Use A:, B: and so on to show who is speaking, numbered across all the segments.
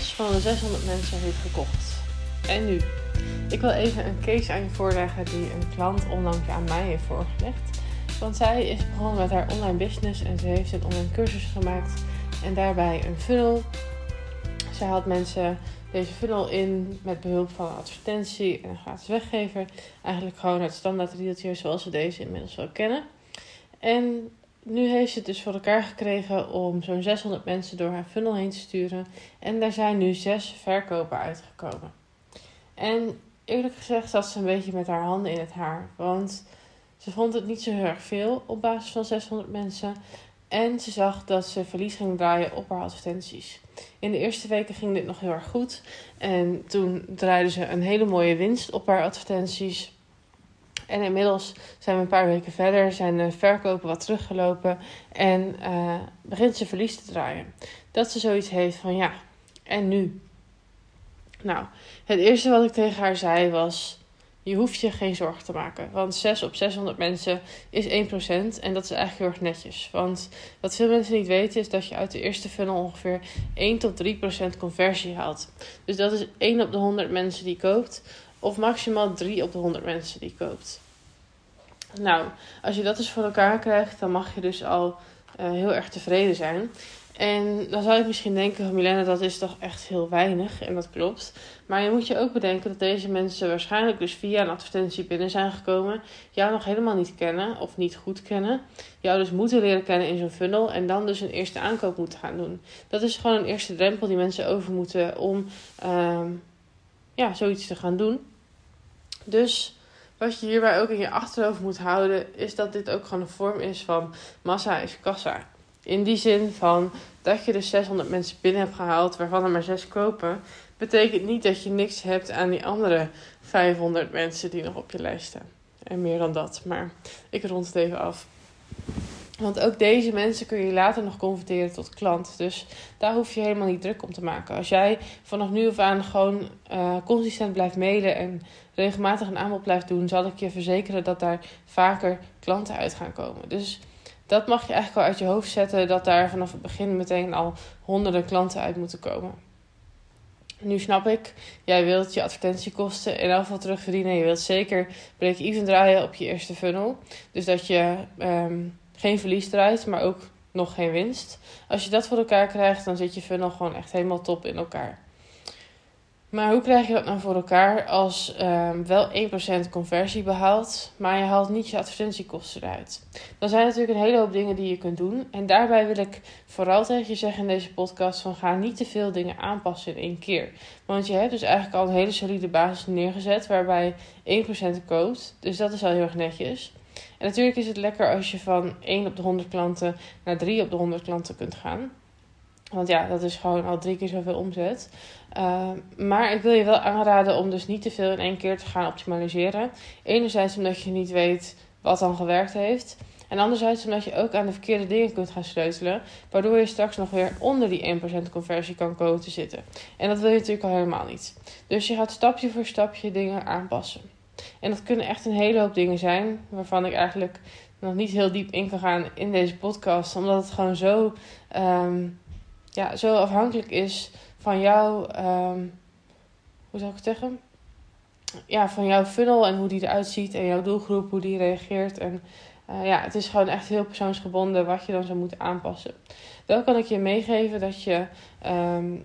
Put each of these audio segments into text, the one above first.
A: van de 600 mensen heeft gekocht. En nu? Ik wil even een case aan je voorleggen die een klant onlangs aan mij heeft voorgelegd. Want zij is begonnen met haar online business en ze heeft een online cursus gemaakt en daarbij een funnel. Zij had mensen deze funnel in met behulp van advertentie en een gratis weggever. Eigenlijk gewoon het standaard rieltje zoals we deze inmiddels wel kennen. En nu heeft ze het dus voor elkaar gekregen om zo'n 600 mensen door haar funnel heen te sturen. En daar zijn nu zes verkopen uitgekomen. En eerlijk gezegd zat ze een beetje met haar handen in het haar. Want ze vond het niet zo heel erg veel op basis van 600 mensen. En ze zag dat ze verlies ging draaien op haar advertenties. In de eerste weken ging dit nog heel erg goed. En toen draaide ze een hele mooie winst op haar advertenties. En inmiddels zijn we een paar weken verder, zijn de verkopen wat teruggelopen en uh, begint ze verlies te draaien. Dat ze zoiets heeft van ja, en nu? Nou, het eerste wat ik tegen haar zei was: je hoeft je geen zorgen te maken. Want 6 op 600 mensen is 1%. En dat is eigenlijk heel erg netjes. Want wat veel mensen niet weten is dat je uit de eerste funnel ongeveer 1 tot 3% conversie haalt. Dus dat is 1 op de 100 mensen die koopt. Of maximaal 3 op de 100 mensen die koopt. Nou, als je dat dus voor elkaar krijgt, dan mag je dus al uh, heel erg tevreden zijn. En dan zou je misschien denken, Milena, dat is toch echt heel weinig. En dat klopt. Maar je moet je ook bedenken dat deze mensen waarschijnlijk dus via een advertentie binnen zijn gekomen. Jou nog helemaal niet kennen of niet goed kennen. Jou dus moeten leren kennen in zo'n funnel. En dan dus een eerste aankoop moeten gaan doen. Dat is gewoon een eerste drempel die mensen over moeten om uh, ja, zoiets te gaan doen. Dus wat je hierbij ook in je achterhoofd moet houden, is dat dit ook gewoon een vorm is van massa is kassa. In die zin van dat je dus 600 mensen binnen hebt gehaald, waarvan er maar 6 kopen, betekent niet dat je niks hebt aan die andere 500 mensen die nog op je lijst staan. En meer dan dat, maar ik rond het even af. Want ook deze mensen kun je later nog converteren tot klant. Dus daar hoef je helemaal niet druk om te maken. Als jij vanaf nu af aan gewoon uh, consistent blijft mailen en regelmatig een aanbod blijft doen, zal ik je verzekeren dat daar vaker klanten uit gaan komen. Dus dat mag je eigenlijk al uit je hoofd zetten dat daar vanaf het begin meteen al honderden klanten uit moeten komen. Nu snap ik, jij wilt je advertentiekosten in elk geval terugverdienen. Je wilt zeker break-even draaien op je eerste funnel. Dus dat je um, geen verlies draait, maar ook nog geen winst. Als je dat voor elkaar krijgt, dan zit je funnel gewoon echt helemaal top in elkaar. Maar hoe krijg je dat nou voor elkaar als um, wel 1% conversie behaalt, maar je haalt niet je advertentiekosten eruit? Dan zijn er natuurlijk een hele hoop dingen die je kunt doen. En daarbij wil ik vooral tegen je zeggen in deze podcast van ga niet te veel dingen aanpassen in één keer. Want je hebt dus eigenlijk al een hele solide basis neergezet waarbij 1% koopt. Dus dat is al heel erg netjes. En natuurlijk is het lekker als je van 1 op de 100 klanten naar 3 op de 100 klanten kunt gaan. Want ja, dat is gewoon al drie keer zoveel omzet. Uh, maar ik wil je wel aanraden om dus niet te veel in één keer te gaan optimaliseren. Enerzijds omdat je niet weet wat dan gewerkt heeft. En anderzijds omdat je ook aan de verkeerde dingen kunt gaan sleutelen. Waardoor je straks nog weer onder die 1% conversie kan komen te zitten. En dat wil je natuurlijk al helemaal niet. Dus je gaat stapje voor stapje dingen aanpassen. En dat kunnen echt een hele hoop dingen zijn. Waarvan ik eigenlijk nog niet heel diep in kan gaan in deze podcast. Omdat het gewoon zo... Um, ja, zo afhankelijk is van jou, um, hoe zou ik het zeggen? Ja, van jouw funnel en hoe die eruit ziet en jouw doelgroep, hoe die reageert. En uh, ja, het is gewoon echt heel persoonsgebonden wat je dan zou moeten aanpassen. Wel kan ik je meegeven dat je um,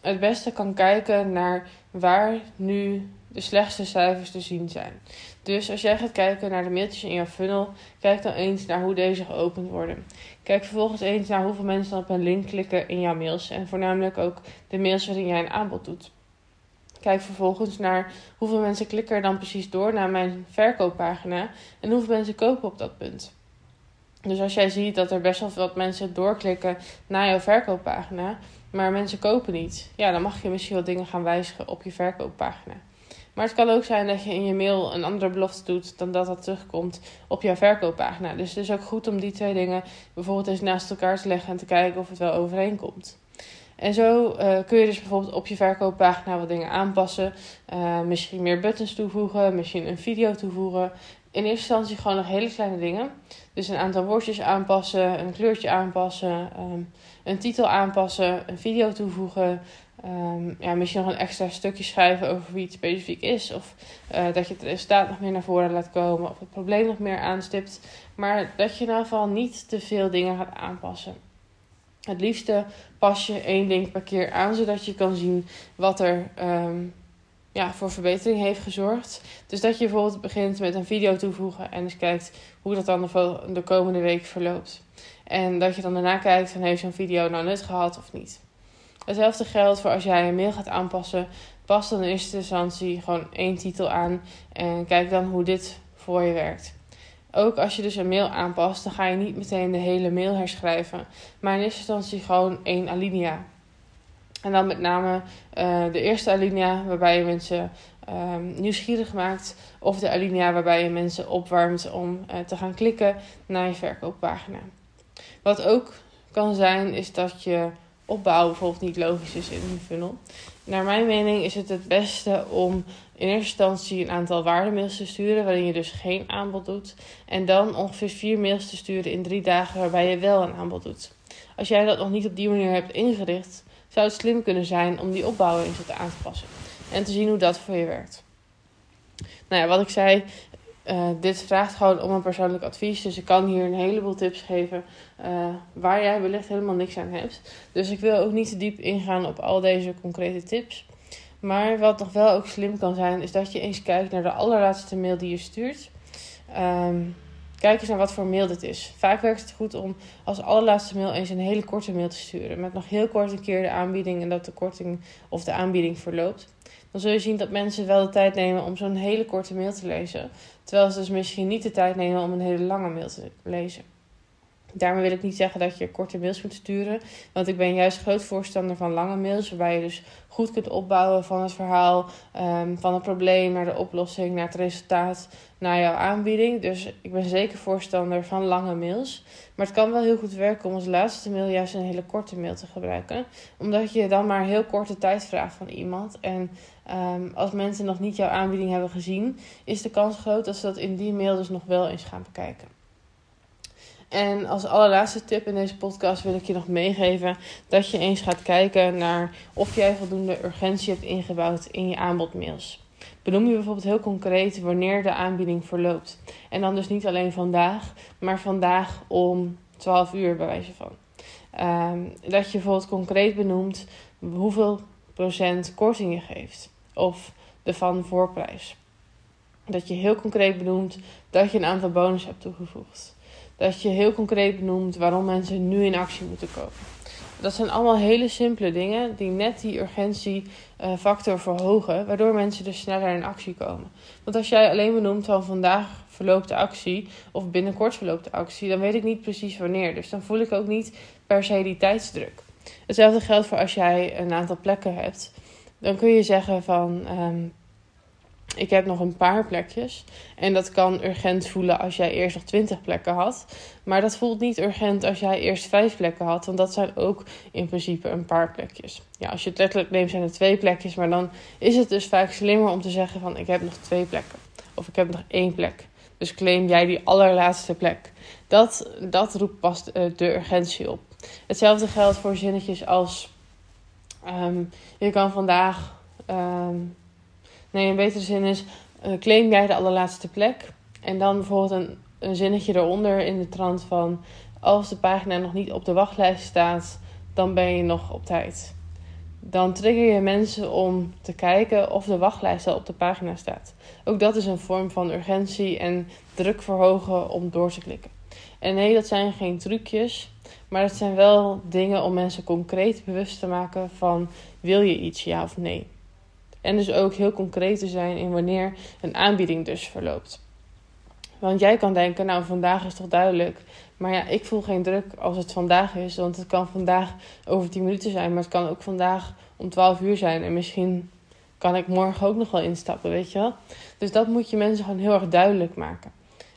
A: het beste kan kijken naar waar nu de slechtste cijfers te zien zijn. Dus als jij gaat kijken naar de mailtjes in jouw funnel, kijk dan eens naar hoe deze geopend worden. Kijk vervolgens eens naar hoeveel mensen dan op een link klikken in jouw mails en voornamelijk ook de mails waarin jij een aanbod doet. Kijk vervolgens naar hoeveel mensen klikken er dan precies door naar mijn verkooppagina en hoeveel mensen kopen op dat punt. Dus als jij ziet dat er best wel wat mensen doorklikken naar jouw verkooppagina, maar mensen kopen niet, ja, dan mag je misschien wat dingen gaan wijzigen op je verkooppagina. Maar het kan ook zijn dat je in je mail een andere belofte doet dan dat dat terugkomt op jouw verkooppagina. Dus het is ook goed om die twee dingen bijvoorbeeld eens naast elkaar te leggen en te kijken of het wel overeenkomt. En zo uh, kun je dus bijvoorbeeld op je verkooppagina wat dingen aanpassen. Uh, misschien meer buttons toevoegen, misschien een video toevoegen. In eerste instantie gewoon nog hele kleine dingen. Dus een aantal woordjes aanpassen, een kleurtje aanpassen, um, een titel aanpassen, een video toevoegen, Ehm, ja, misschien nog een extra stukje schrijven over wie het specifiek is. Of uh, dat je het resultaat nog meer naar voren laat komen. Of het probleem nog meer aanstipt. Maar dat je in ieder geval niet te veel dingen gaat aanpassen. Het liefste pas je één ding per keer aan, zodat je kan zien wat er um, ja, voor verbetering heeft gezorgd. Dus dat je bijvoorbeeld begint met een video toevoegen en eens kijkt hoe dat dan de, de komende week verloopt. En dat je dan daarna kijkt van heeft zo'n video nou nut gehad of niet. Hetzelfde geldt voor als jij een mail gaat aanpassen. Pas dan in eerste instantie gewoon één titel aan en kijk dan hoe dit voor je werkt. Ook als je dus een mail aanpast, dan ga je niet meteen de hele mail herschrijven, maar in eerste instantie gewoon één alinea. En dan met name uh, de eerste alinea waarbij je mensen um, nieuwsgierig maakt, of de alinea waarbij je mensen opwarmt om uh, te gaan klikken naar je verkooppagina. Wat ook kan zijn, is dat je opbouw bijvoorbeeld niet logisch is in een funnel. Naar mijn mening is het het beste om in eerste instantie een aantal waardemails te sturen, waarin je dus geen aanbod doet. En dan ongeveer vier mails te sturen in drie dagen waarbij je wel een aanbod doet. Als jij dat nog niet op die manier hebt ingericht, zou het slim kunnen zijn om die opbouw eens aan te passen. En te zien hoe dat voor je werkt. Nou ja, wat ik zei, uh, dit vraagt gewoon om een persoonlijk advies. Dus ik kan hier een heleboel tips geven uh, waar jij wellicht helemaal niks aan hebt. Dus ik wil ook niet te diep ingaan op al deze concrete tips. Maar wat nog wel ook slim kan zijn, is dat je eens kijkt naar de allerlaatste mail die je stuurt. Um, kijk eens naar wat voor mail dit is. Vaak werkt het goed om als allerlaatste mail eens een hele korte mail te sturen. Met nog heel kort een keer de aanbieding en dat de korting of de aanbieding verloopt dan zul je zien dat mensen wel de tijd nemen om zo'n hele korte mail te lezen. Terwijl ze dus misschien niet de tijd nemen om een hele lange mail te lezen. Daarmee wil ik niet zeggen dat je korte mails moet sturen. Want ik ben juist groot voorstander van lange mails. Waarbij je dus goed kunt opbouwen van het verhaal. Um, van het probleem naar de oplossing, naar het resultaat, naar jouw aanbieding. Dus ik ben zeker voorstander van lange mails. Maar het kan wel heel goed werken om als laatste mail juist een hele korte mail te gebruiken. Omdat je dan maar heel korte tijd vraagt van iemand. En um, als mensen nog niet jouw aanbieding hebben gezien, is de kans groot dat ze dat in die mail dus nog wel eens gaan bekijken. En als allerlaatste tip in deze podcast wil ik je nog meegeven dat je eens gaat kijken naar of jij voldoende urgentie hebt ingebouwd in je aanbodmails. Benoem je bijvoorbeeld heel concreet wanneer de aanbieding verloopt. En dan dus niet alleen vandaag, maar vandaag om 12 uur bij wijze van. Um, dat je bijvoorbeeld concreet benoemt hoeveel procent korting je geeft. Of de van voorprijs. Dat je heel concreet benoemt dat je een aantal bonus hebt toegevoegd dat je heel concreet benoemt waarom mensen nu in actie moeten komen. Dat zijn allemaal hele simpele dingen die net die urgentiefactor verhogen, waardoor mensen dus sneller in actie komen. Want als jij alleen benoemt van vandaag verloopt de actie of binnenkort verloopt de actie, dan weet ik niet precies wanneer. Dus dan voel ik ook niet per se die tijdsdruk. Hetzelfde geldt voor als jij een aantal plekken hebt. Dan kun je zeggen van um, ik heb nog een paar plekjes. En dat kan urgent voelen als jij eerst nog 20 plekken had. Maar dat voelt niet urgent als jij eerst vijf plekken had. Want dat zijn ook in principe een paar plekjes. Ja, als je het letterlijk neemt zijn er twee plekjes. Maar dan is het dus vaak slimmer om te zeggen van ik heb nog twee plekken. Of ik heb nog één plek. Dus claim jij die allerlaatste plek. Dat, dat roept pas de, urgentie op. Hetzelfde geldt voor zinnetjes als... Um, je kan vandaag... Um, Nee, een betere zin is: uh, claim jij de allerlaatste plek. En dan bijvoorbeeld een, zinnetje eronder in de trant van: als de pagina nog niet op de wachtlijst staat, dan ben je nog op tijd. Dan trigger je mensen om te kijken of de wachtlijst al op de pagina staat. Ook dat is een vorm van urgentie en druk verhogen om door te klikken. En nee, dat zijn geen trucjes, maar het zijn wel dingen om mensen concreet bewust te maken van wil je iets ja of nee. En dus ook heel concreet te zijn in wanneer een aanbieding dus verloopt. Want jij kan denken, nou vandaag is toch duidelijk. Maar ja, ik voel geen druk als het vandaag is. Want het kan vandaag over 10 minuten zijn. Maar het kan ook vandaag om 12 uur zijn. En misschien kan ik morgen ook nog wel instappen, weet je wel. Dus dat moet je mensen gewoon heel erg duidelijk maken.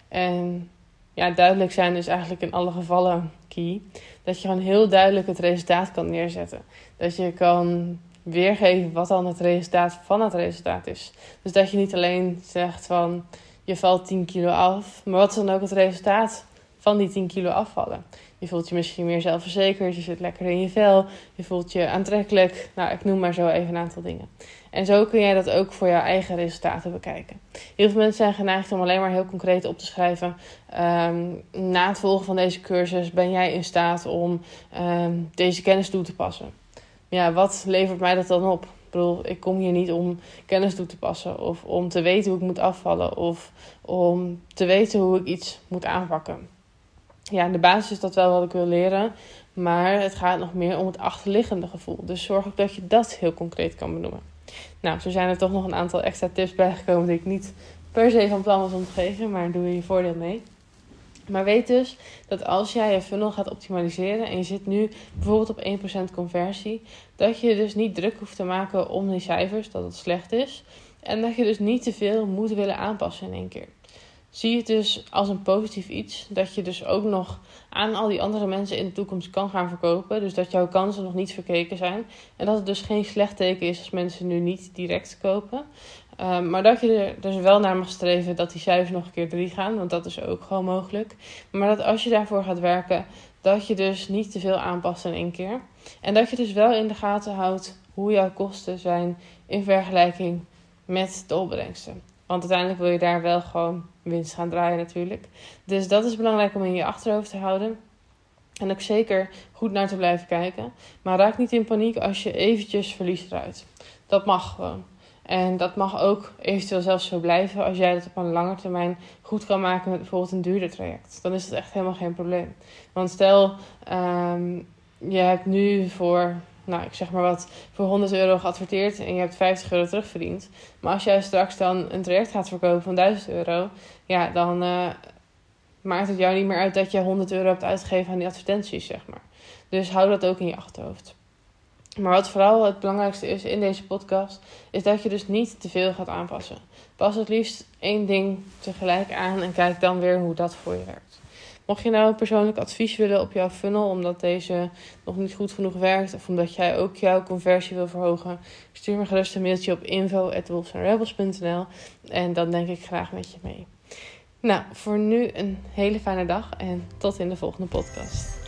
A: En ja, duidelijk zijn is eigenlijk in alle gevallen key. Dat je gewoon heel duidelijk het resultaat kan neerzetten. Dat je kan weergeven wat dan het resultaat van het resultaat is. Dus dat je niet alleen zegt van je valt 10 kilo af, maar wat is dan ook het resultaat van die 10 kilo afvallen? Je voelt je misschien meer zelfverzekerd, je zit lekker in je vel, je voelt je aantrekkelijk. Nou, ik noem maar zo even een aantal dingen. En zo kun jij dat ook voor jouw eigen resultaten bekijken. Heel veel mensen zijn geneigd om alleen maar heel concreet op te schrijven. Ehm, na het volgen van deze cursus ben jij in staat om ehm, deze kennis toe te passen. Ja, wat levert mij dat dan op? Ik bedoel, ik kom hier niet om kennis toe te passen of om te weten hoe ik moet afvallen of om te weten hoe ik iets moet aanpakken. Ja, in de basis is dat wel wat ik wil leren, maar het gaat nog meer om het achterliggende gevoel. Dus zorg ook dat je dat heel concreet kan benoemen. Nou, zo zijn er toch nog een aantal extra tips bijgekomen die ik niet per se van plan was om te geven, maar doe je je voordeel mee. Maar weet dus dat als jij je funnel gaat optimaliseren en je zit nu bijvoorbeeld op 1% conversie, dat je dus niet druk hoeft te maken om die cijfers, dat het slecht is. En dat je dus niet te veel moet willen aanpassen in één keer. Zie het dus als een positief iets. Dat je dus ook nog aan al die andere mensen in de toekomst kan gaan verkopen. Dus dat jouw kansen nog niet verkeken zijn. En dat het dus geen slecht teken is als mensen nu niet direct kopen. Um, maar dat je er dus wel naar mag streven dat die cijfers nog een keer drie gaan. Want dat is ook gewoon mogelijk. Maar dat als je daarvoor gaat werken, dat je dus niet te veel aanpast in één keer. En dat je dus wel in de gaten houdt hoe jouw kosten zijn in vergelijking met de opbrengsten. Want uiteindelijk wil je daar wel gewoon winst gaan draaien natuurlijk. Dus dat is belangrijk om in je achterhoofd te houden. En ook zeker goed naar te blijven kijken. Maar raak niet in paniek als je eventjes verlies eruit. Dat mag gewoon. En dat mag ook eventueel zelfs zo blijven als jij dat op een lange termijn goed kan maken met bijvoorbeeld een duurder traject. Dan is dat echt helemaal geen probleem. Want stel, um, je hebt nu voor nou, ik zeg maar wat, voor 100 euro geadverteerd en je hebt 50 euro terugverdiend. Maar als jij straks dan een traject gaat verkopen van 1000 euro, ja, dan uh, maakt het jou niet meer uit dat je 100 euro hebt uitgegeven aan die advertenties, zeg maar. Dus hou dat ook in je achterhoofd. Maar wat vooral het belangrijkste is in deze podcast, is dat je dus niet te veel gaat aanpassen. Pas het liefst één ding tegelijk aan en kijk dan weer hoe dat voor je werkt. Mocht je nou persoonlijk advies willen op jouw funnel, omdat deze nog niet goed genoeg werkt, of omdat jij ook jouw conversie wil verhogen, stuur me gerust een mailtje op info.wolfsandrebels.nl en dan denk ik graag met je mee. Nou, voor nu een hele fijne dag en tot in de volgende podcast.